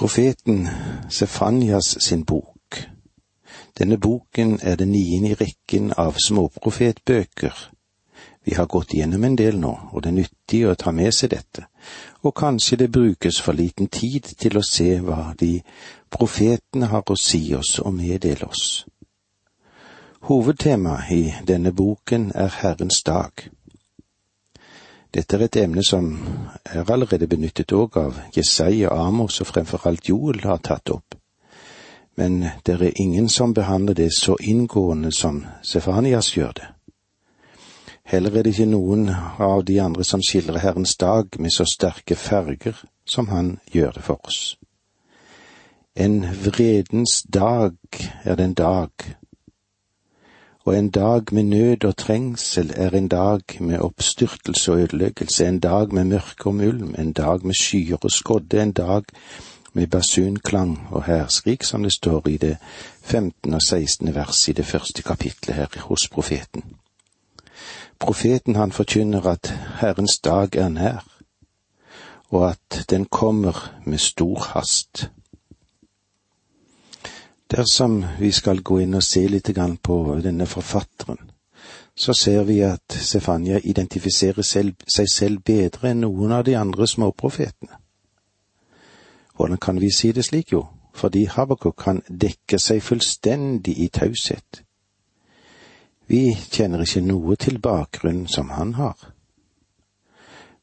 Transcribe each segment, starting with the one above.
Profeten Sefanias sin bok. Denne boken er den niende i rekken av småprofetbøker. Vi har gått gjennom en del nå, og det er nyttig å ta med seg dette, og kanskje det brukes for liten tid til å se hva de profetene har å si oss og meddele oss. Hovedtemaet i denne boken er Herrens dag. Dette er et emne som er allerede benyttet òg av Jesaja, Amos og fremfor alt Joel har tatt opp. Men det er ingen som behandler det så inngående som Sefanias gjør det. Heller er det ikke noen av de andre som skildrer Herrens dag med så sterke farger som han gjør det for oss. En vredens dag er den dag og en dag med nød og trengsel er en dag med oppstyrtelse og ødeleggelse, en dag med mørke og mulm, en dag med skyer og skodde, en dag med basunklang og hærskrik, som det står i det 15. og 16. vers i det første kapitlet her hos profeten. Profeten han forkynner at Herrens dag er nær, og at den kommer med stor hast. Dersom vi skal gå inn og se litt på denne forfatteren, så ser vi at Sefania identifiserer selv, seg selv bedre enn noen av de andre småprofetene. Hvordan kan vi si det slik, jo? Fordi Habakuk kan dekke seg fullstendig i taushet. Vi kjenner ikke noe til bakgrunnen som han har.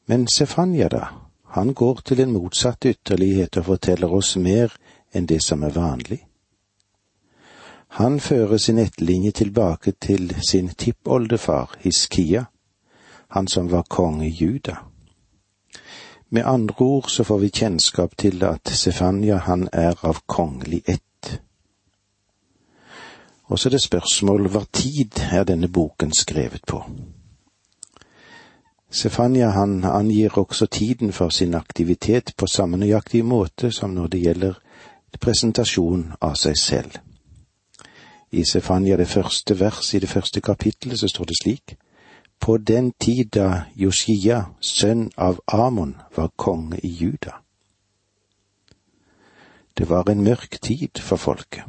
Men Sefania, da, han går til en motsatt ytterlighet og forteller oss mer enn det som er vanlig. Han fører sin etterlinje tilbake til sin tippoldefar Hiskia, han som var konge i Juda. Med andre ord så får vi kjennskap til at Sefania han er av kongelig ett. Og så er det spørsmål hva tid er denne boken skrevet på? Sefania han angir også tiden for sin aktivitet på samme nøyaktige måte som når det gjelder presentasjon av seg selv. I Sefania det første vers i det første kapittelet så står det slik. På den tid da Josia, sønn av Amon, var konge i Juda. Det var en mørk tid for folket.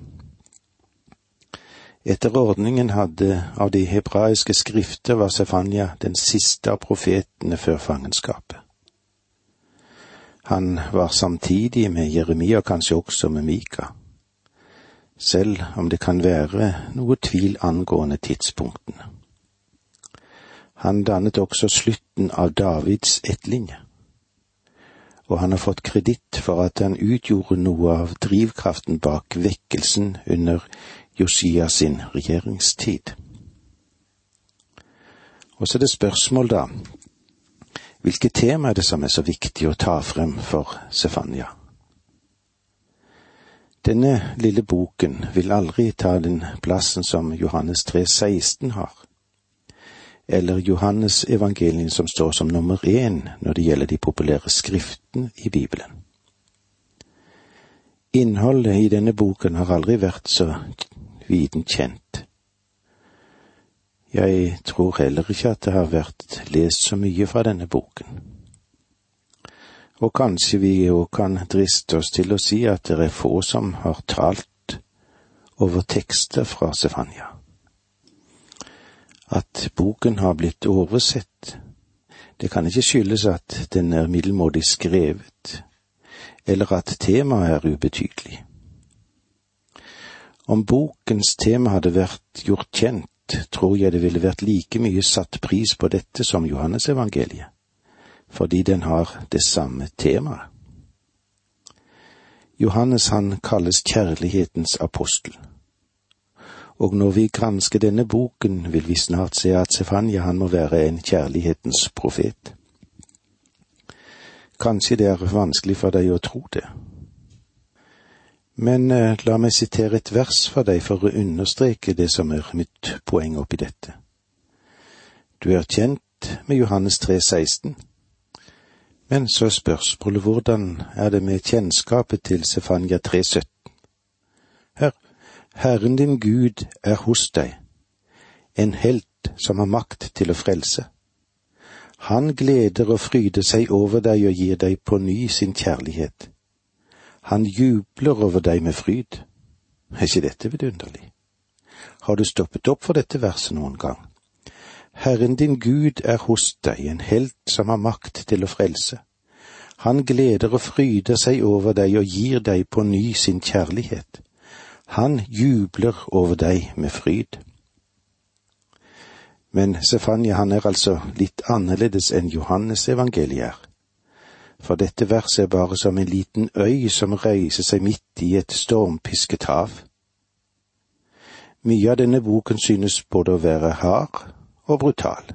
Etter ordningen hadde av de hebraiske skrifter var Sefania den siste av profetene før fangenskapet. Han var samtidig med Jeremia kanskje også med Mika selv om det kan være noe tvil angående tidspunktene. Han dannet også slutten av Davids etlinje, og han har fått kreditt for at han utgjorde noe av drivkraften bak vekkelsen under Josia sin regjeringstid. Og så er det spørsmål, da, hvilket tema er det som er så viktig å ta frem for Sefanya? Denne lille boken vil aldri ta den plassen som Johannes 3,16 har, eller Johannes evangelien som står som nummer én når det gjelder de populære skriftene i Bibelen. Innholdet i denne boken har aldri vært så viden kjent. Jeg tror heller ikke at det har vært lest så mye fra denne boken og kanskje vi jo kan driste oss til å si at det er få som har talt over tekster fra Sefanya. At boken har blitt oversett, det kan ikke skyldes at den er middelmådig skrevet, eller at temaet er ubetydelig. Om bokens tema hadde vært gjort kjent, tror jeg det ville vært like mye satt pris på dette som Johannesevangeliet fordi den har det samme temaet. Johannes han kalles kjærlighetens apostel. Og når vi gransker denne boken, vil vi snart se at Stefania han må være en kjærlighetens profet. Kanskje det er vanskelig for deg å tro det. Men eh, la meg sitere et vers for deg for å understreke det som er mitt poeng oppi dette. Du er kjent med Johannes 3, 16. Men så er spørsmålet hvordan er det med kjennskapet til Sefania 3,17? Hør, Herren din Gud er hos deg, en helt som har makt til å frelse. Han gleder og fryder seg over deg og gir deg på ny sin kjærlighet. Han jubler over deg med fryd. Er ikke dette vidunderlig? Har du stoppet opp for dette verset noen gang? Herren din Gud er hos deg, en helt som har makt til å frelse. Han gleder og fryder seg over deg og gir deg på ny sin kjærlighet. Han jubler over deg med fryd. Men Sefania han er altså litt annerledes enn Johannes evangeliet er. For dette verset er bare som en liten øy som reiser seg midt i et stormpisket hav. Mye av denne boken synes både å være hard og brutal.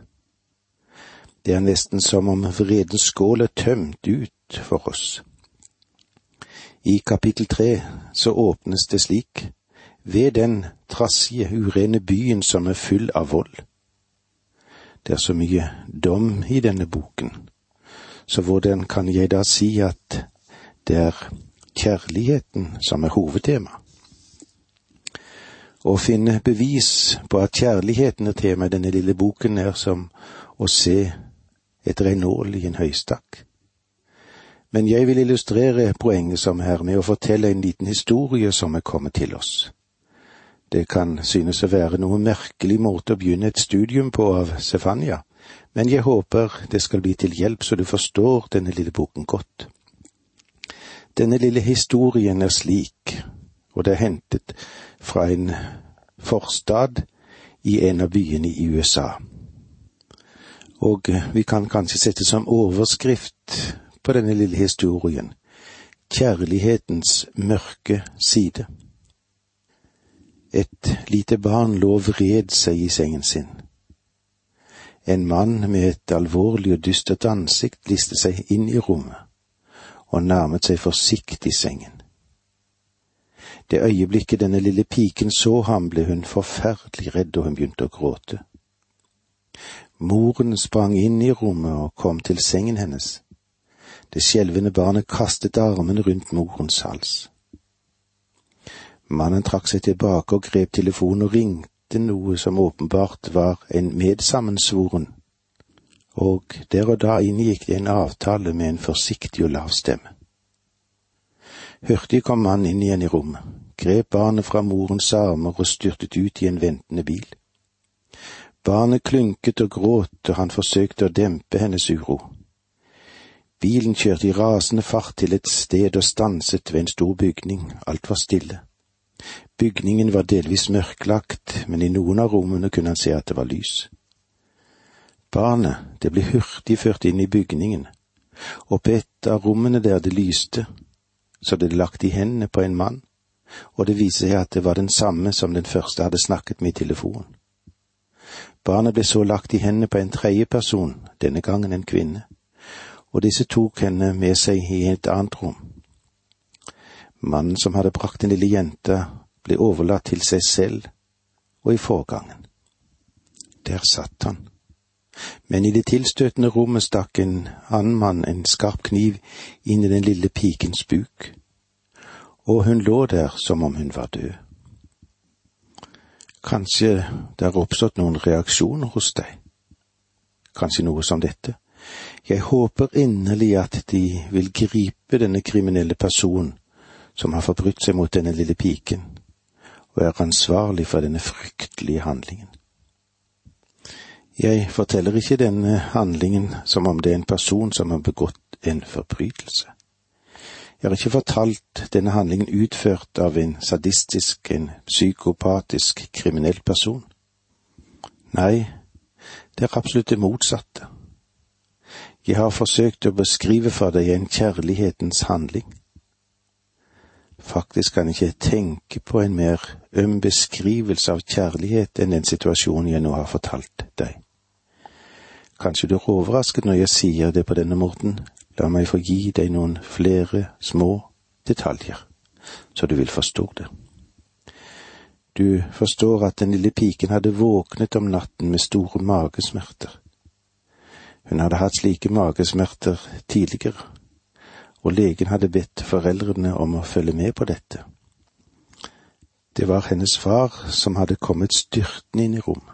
Det er nesten som om vredens skål er tømt ut for oss. I kapittel tre så åpnes det slik, ved den trassige, urene byen som er full av vold. Det er så mye dom i denne boken, så hvordan kan jeg da si at det er kjærligheten som er hovedtema? Å finne bevis på at kjærligheten er tema i denne lille boken, er som å se et reinål i en høystakk. Men jeg vil illustrere poenget som her med å fortelle en liten historie som er kommet til oss. Det kan synes å være noe merkelig måte å begynne et studium på av Stefania, men jeg håper det skal bli til hjelp så du forstår denne lille boken godt. Denne lille historien er slik, og det er hentet fra en forstad i en av byene i USA. Og vi kan kanskje sette som overskrift på denne lille historien Kjærlighetens mørke side. Et lite barn lå og vred seg i sengen sin. En mann med et alvorlig og dystert ansikt liste seg inn i rommet og nærmet seg forsiktig sengen. Det øyeblikket denne lille piken så ham, ble hun forferdelig redd, og hun begynte å gråte. Moren sprang inn i rommet og kom til sengen hennes. Det skjelvende barnet kastet armene rundt morens hals. Mannen trakk seg tilbake og grep telefonen og ringte noe som åpenbart var en medsammensvoren, og der og da inngikk det en avtale med en forsiktig og lav stemme. Hurtig kom mannen inn igjen i rommet, grep barnet fra morens armer og styrtet ut i en ventende bil. Barnet klynket og gråt, og han forsøkte å dempe hennes uro. Bilen kjørte i rasende fart til et sted og stanset ved en stor bygning, alt var stille. Bygningen var delvis mørklagt, men i noen av rommene kunne han se at det var lys. Barnet, det ble hurtig ført inn i bygningen, og på et av rommene der det lyste, så ble det lagt i hendene på en mann, og det viste seg at det var den samme som den første hadde snakket med i telefonen. Barnet ble så lagt i hendene på en tredje person, denne gangen en kvinne, og disse tok henne med seg i et annet rom. Mannen som hadde brakt den lille jenta, ble overlatt til seg selv og i forgangen. Der satt han. Men i det tilstøtende rommet stakk en annen mann en skarp kniv inn i den lille pikens buk, og hun lå der som om hun var død. Kanskje det har oppstått noen reaksjoner hos deg, kanskje noe som dette. Jeg håper inderlig at de vil gripe denne kriminelle personen som har forbrutt seg mot denne lille piken, og er ansvarlig for denne fryktelige handlingen. Jeg forteller ikke denne handlingen som om det er en person som har begått en forbrytelse. Jeg har ikke fortalt denne handlingen utført av en sadistisk, en psykopatisk, kriminell person. Nei, det er absolutt det motsatte. Jeg har forsøkt å beskrive for deg en kjærlighetens handling Faktisk kan jeg ikke tenke på en mer øm beskrivelse av kjærlighet enn den situasjonen jeg nå har fortalt deg. Kanskje du er overrasket når jeg sier det på denne måten, la meg få gi deg noen flere små detaljer, så du vil forstå det. Du forstår at den lille piken hadde våknet om natten med store magesmerter. Hun hadde hatt slike magesmerter tidligere, og legen hadde bedt foreldrene om å følge med på dette. Det var hennes far som hadde kommet styrtende inn i rommet.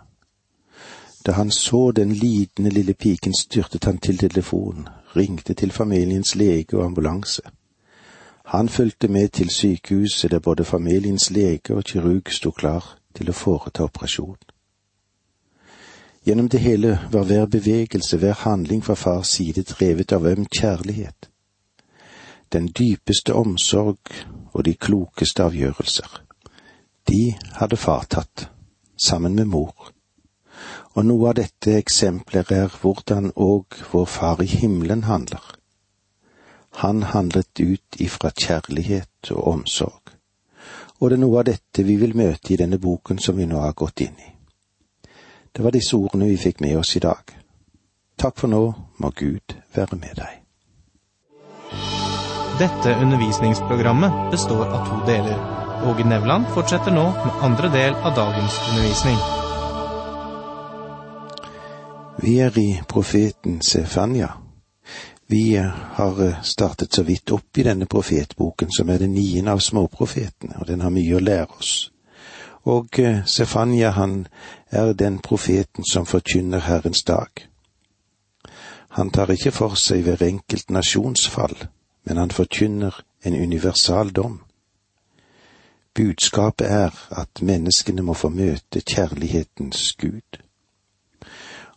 Da han så den lidende lille piken, styrtet han til telefonen, ringte til familiens lege og ambulanse. Han fulgte med til sykehuset der både familiens lege og kirurg sto klar til å foreta operasjon. Gjennom det hele var hver bevegelse, hver handling fra fars side drevet av øm kjærlighet. Den dypeste omsorg og de klokeste avgjørelser. De hadde far tatt, sammen med mor. Og noe av dette eksempler er hvordan òg vår Far i himmelen handler. Han handlet ut ifra kjærlighet og omsorg, og det er noe av dette vi vil møte i denne boken som vi nå har gått inn i. Det var disse ordene vi fikk med oss i dag. Takk for nå, må Gud være med deg. Dette undervisningsprogrammet består av to deler. Åge Nevland fortsetter nå med andre del av dagens undervisning. Vi er i profeten Sefania. Vi har startet så vidt opp i denne profetboken, som er den niende av småprofetene, og den har mye å lære oss. Og Sefania, han er den profeten som forkynner Herrens dag. Han tar ikke for seg hver enkelt nasjonsfall, men han forkynner en universal dom. Budskapet er at menneskene må få møte kjærlighetens Gud.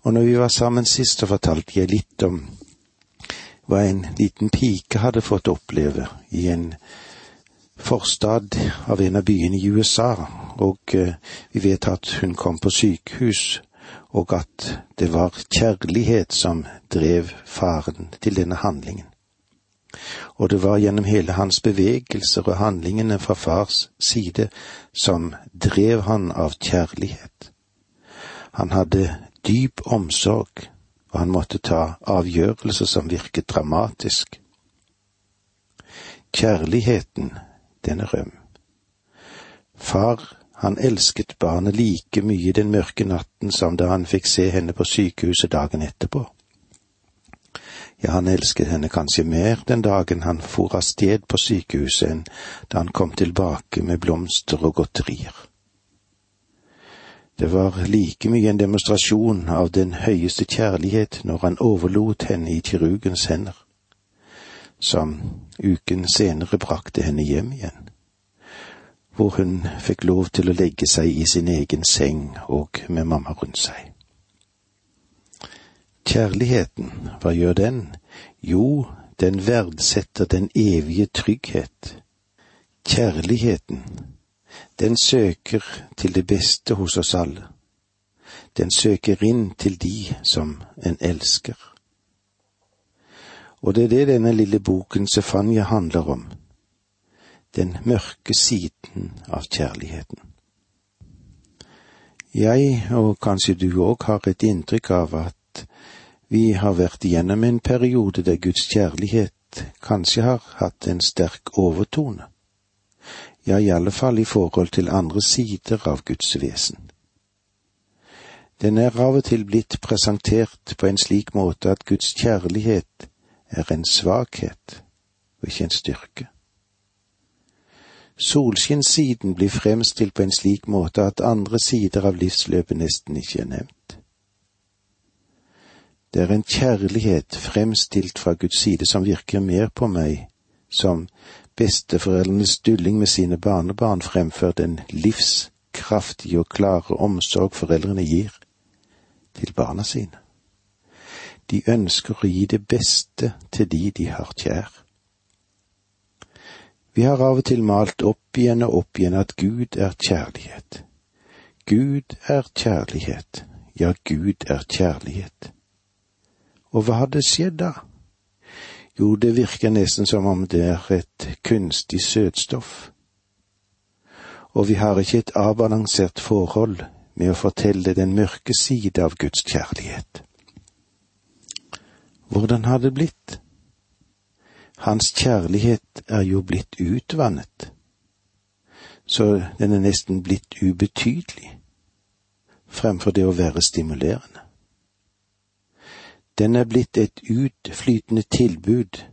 Og når vi var sammen sist, så fortalte jeg litt om hva en liten pike hadde fått oppleve i en forstad av en av byene i USA, og vi vet at hun kom på sykehus, og at det var kjærlighet som drev faren til denne handlingen. Og det var gjennom hele hans bevegelser og handlingene fra fars side som drev han av kjærlighet. Han hadde dyp omsorg, og han måtte ta avgjørelser som virket dramatisk. Kjærligheten, den er røm. Far, han elsket barnet like mye den mørke natten som da han fikk se henne på sykehuset dagen etterpå. Ja, han elsket henne kanskje mer den dagen han for av sted på sykehuset enn da han kom tilbake med blomster og godterier. Det var like mye en demonstrasjon av den høyeste kjærlighet når han overlot henne i kirurgens hender, som uken senere brakte henne hjem igjen, hvor hun fikk lov til å legge seg i sin egen seng og med mamma rundt seg. Kjærligheten, hva gjør den? Jo, den verdsetter den evige trygghet. Kjærligheten, den søker til det beste hos oss alle. Den søker inn til de som en elsker. Og det er det denne lille boken Sefanya handler om. Den mørke siden av kjærligheten. Jeg, og kanskje du òg, har et inntrykk av at vi har vært igjennom en periode der Guds kjærlighet kanskje har hatt en sterk overtone ja, i alle fall i forhold til andre sider av Guds vesen. Den er av og til blitt presentert på en slik måte at Guds kjærlighet er en svakhet og ikke en styrke. Solskinnssiden blir fremstilt på en slik måte at andre sider av livsløpet nesten ikke er nevnt. Det er en kjærlighet fremstilt fra Guds side som virker mer på meg som besteforeldrenes dulling med sine barnebarn fremfor den livskraftige og klare omsorg foreldrene gir til barna sine. De ønsker å gi det beste til de de har kjær. Vi har av og til malt opp igjen og opp igjen at Gud er kjærlighet. Gud er kjærlighet, ja, Gud er kjærlighet. Og hva hadde skjedd da? Jo, det virker nesten som om det er et kunstig søtstoff. Og vi har ikke et avbalansert forhold med å fortelle den mørke side av Guds kjærlighet. Hvordan har det blitt? Hans kjærlighet er jo blitt utvannet, så den er nesten blitt ubetydelig fremfor det å være stimulerende. Den er blitt et utflytende tilbud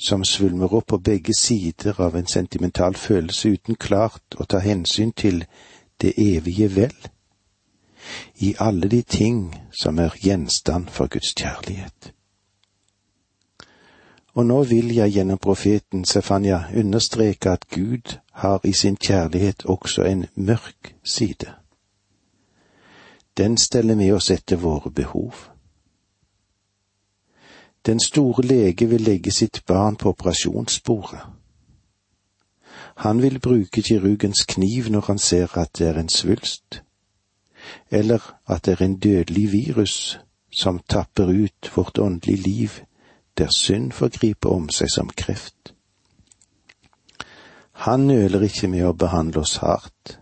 som svulmer opp på begge sider av en sentimental følelse uten klart å ta hensyn til det evige vel i alle de ting som er gjenstand for Guds kjærlighet. Og nå vil jeg gjennom profeten Sefanya understreke at Gud har i sin kjærlighet også en mørk side. Den steller med oss etter våre behov. Den store lege vil legge sitt barn på operasjonsbordet. Han vil bruke kirurgens kniv når han ser at det er en svulst, eller at det er en dødelig virus som tapper ut vårt åndelige liv der synd får gripe om seg som kreft. Han nøler ikke med å behandle oss hardt,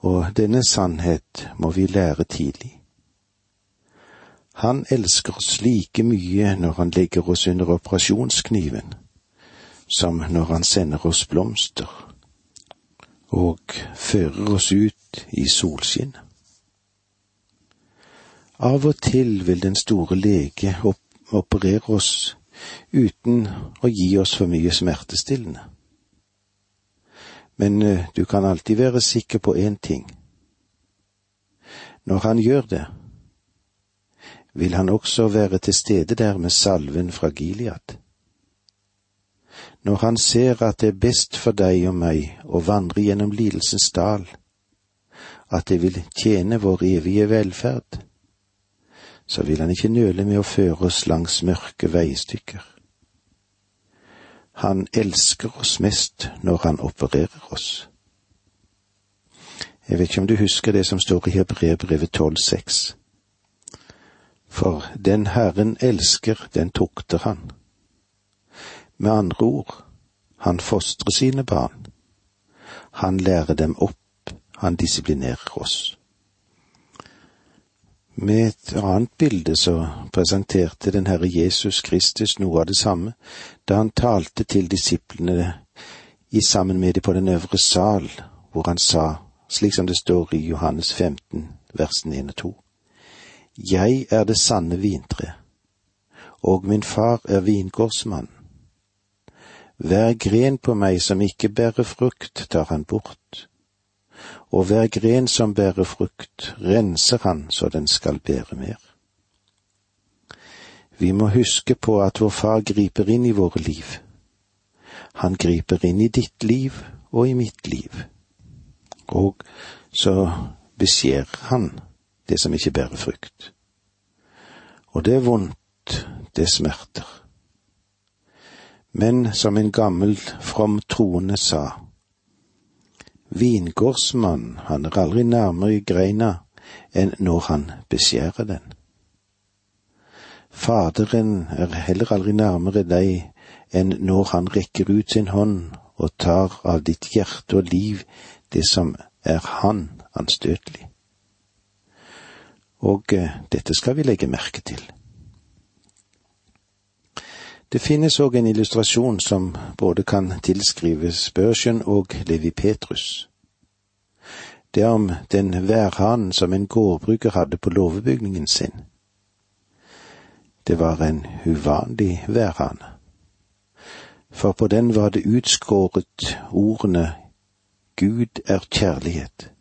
og denne sannhet må vi lære tidlig. Han elsker oss like mye når han legger oss under operasjonskniven, som når han sender oss blomster og fører oss ut i solskinn. Av og til vil den store lege operere oss uten å gi oss for mye smertestillende. Men eh, du kan alltid være sikker på én ting. Når han gjør det, vil han også være til stede der med salven fra Gilead. Når han ser at det er best for deg og meg å vandre gjennom lidelsens dal, at det vil tjene vår evige velferd, så vil han ikke nøle med å føre oss langs mørke veistykker. Han elsker oss mest når han opererer oss. Jeg vet ikke om du husker det som står i Hebreerbrevet 12,6. For den Herren elsker, den tukter han. Med andre ord, han fostrer sine barn. Han lærer dem opp, han disiplinerer oss. Med et annet bilde så presenterte den Herre Jesus Kristus noe av det samme da han talte til disiplene i sammen med dem på den øvre sal, hvor han sa, slik som det står i Johannes 15, versen 1 og 2. Jeg er det sanne vintre, og min far er vingårdsmann. Hver gren på meg som ikke bærer frukt, tar han bort, og hver gren som bærer frukt, renser han så den skal bære mer. Vi må huske på at vår far griper inn i våre liv. Han griper inn i ditt liv og i mitt liv, og så beskjærer han det som ikke bærer frukt. Og det er vondt, det smerter. Men som en gammel, from troende sa, Vingårdsmann, han er aldri nærmere i greina enn når han beskjærer den. Faderen er heller aldri nærmere deg enn når han rekker ut sin hånd og tar av ditt hjerte og liv det som er han anstøtelig. Og eh, dette skal vi legge merke til. Det finnes òg en illustrasjon som både kan tilskrives Børsen og Levi Petrus. Det er om den værhanen som en gårdbruker hadde på låvebygningen sin. Det var en uvanlig værhane, for på den var det utskåret ordene Gud er kjærlighet.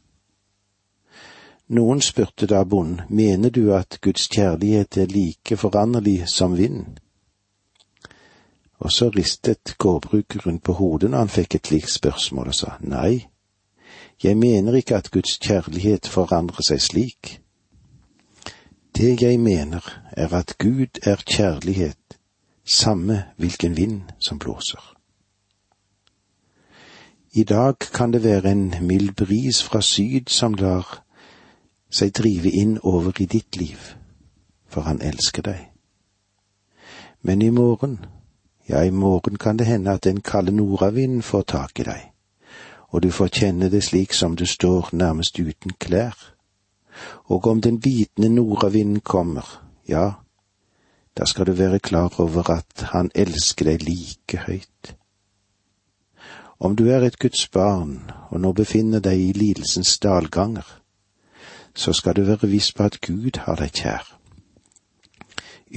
Noen spurte da bonden, mener du at Guds kjærlighet er like foranderlig som vinden? Og så ristet gårdbrukeren på hodet når han fikk et slikt spørsmål og sa nei, jeg mener ikke at Guds kjærlighet forandrer seg slik. Det jeg mener er at Gud er kjærlighet, samme hvilken vind som blåser. I dag kan det være en mild bris fra syd som lar seg drive inn over i ditt liv, for han elsker deg. Men i morgen ja, i morgen kan det hende at den kalde nordavinden får tak i deg, og du får kjenne det slik som du står nærmest uten klær. Og om den vitende nordavinden kommer, ja, da skal du være klar over at han elsker deg like høyt. Om du er et Guds barn og nå befinner deg i lidelsens dalganger, så skal du være viss på at Gud har deg kjær.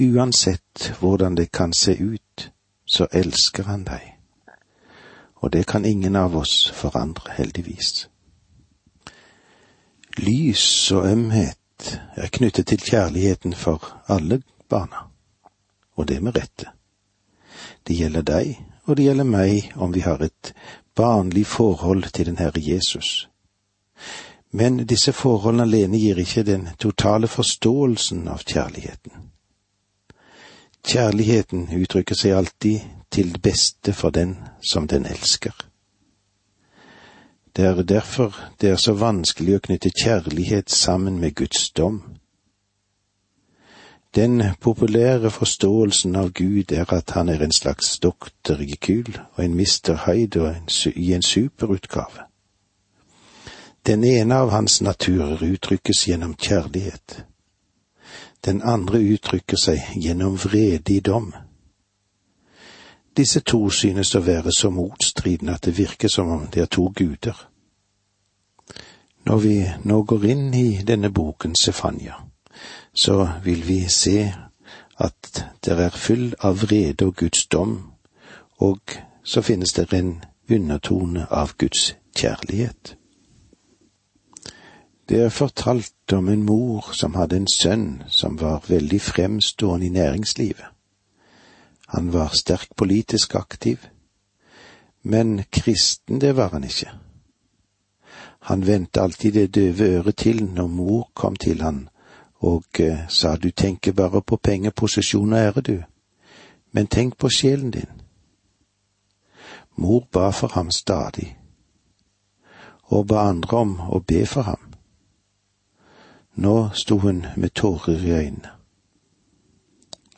Uansett hvordan det kan se ut, så elsker han deg. Og det kan ingen av oss forandre, heldigvis. Lys og ømhet er knyttet til kjærligheten for alle barna, og det med rette. Det gjelder deg, og det gjelder meg om vi har et barnlig forhold til den Herre Jesus. Men disse forholdene alene gir ikke den totale forståelsen av kjærligheten. Kjærligheten uttrykker seg alltid til beste for den som den elsker. Det er derfor det er så vanskelig å knytte kjærlighet sammen med Guds dom. Den populære forståelsen av Gud er at han er en slags doktor Jekyll og en Mr. Hyde i en superutgave. Den ene av hans naturer uttrykkes gjennom kjærlighet. Den andre uttrykker seg gjennom vredig dom. Disse to synes å være så motstridende at det virker som om det er to guder. Når vi nå går inn i denne boken Sefanya, så vil vi se at det er full av vrede og Guds dom, og så finnes det en undertone av Guds kjærlighet. Det er fortalt om en mor som hadde en sønn som var veldig fremstående i næringslivet. Han var sterkt politisk aktiv, men kristen det var han ikke. Han vendte alltid det døve øret til når mor kom til han og eh, sa du tenker bare på penger, posisjon og ære, du, men tenk på sjelen din. Mor ba for ham stadig, og ba andre om å be for ham. Nå sto hun med tårer i øynene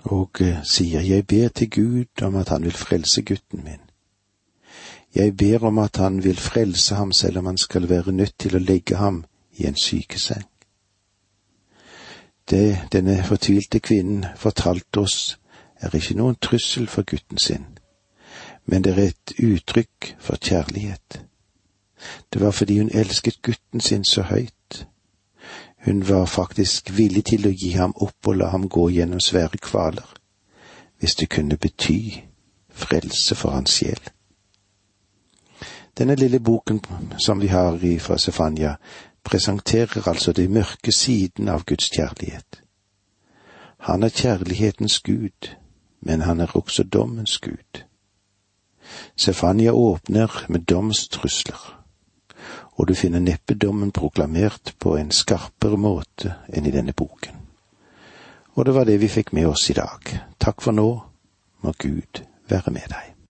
og eh, sier jeg ber til Gud om at han vil frelse gutten min. Jeg ber om at han vil frelse ham selv om han skal være nødt til å legge ham i en sykeseng. Det denne fortvilte kvinnen fortalte oss, er ikke noen trussel for gutten sin, men det er et uttrykk for kjærlighet. Det var fordi hun elsket gutten sin så høyt hun var faktisk villig til å gi ham opp og la ham gå gjennom svære kvaler, hvis det kunne bety frelse for hans sjel. Denne lille boken som vi har i fra Sefania, presenterer altså de mørke siden av Guds kjærlighet. Han er kjærlighetens Gud, men han er også dommens Gud. Sefania åpner med domstrusler og du finner neppe dommen proklamert på en skarpere måte enn i denne boken. Og det var det vi fikk med oss i dag. Takk for nå, må Gud være med deg.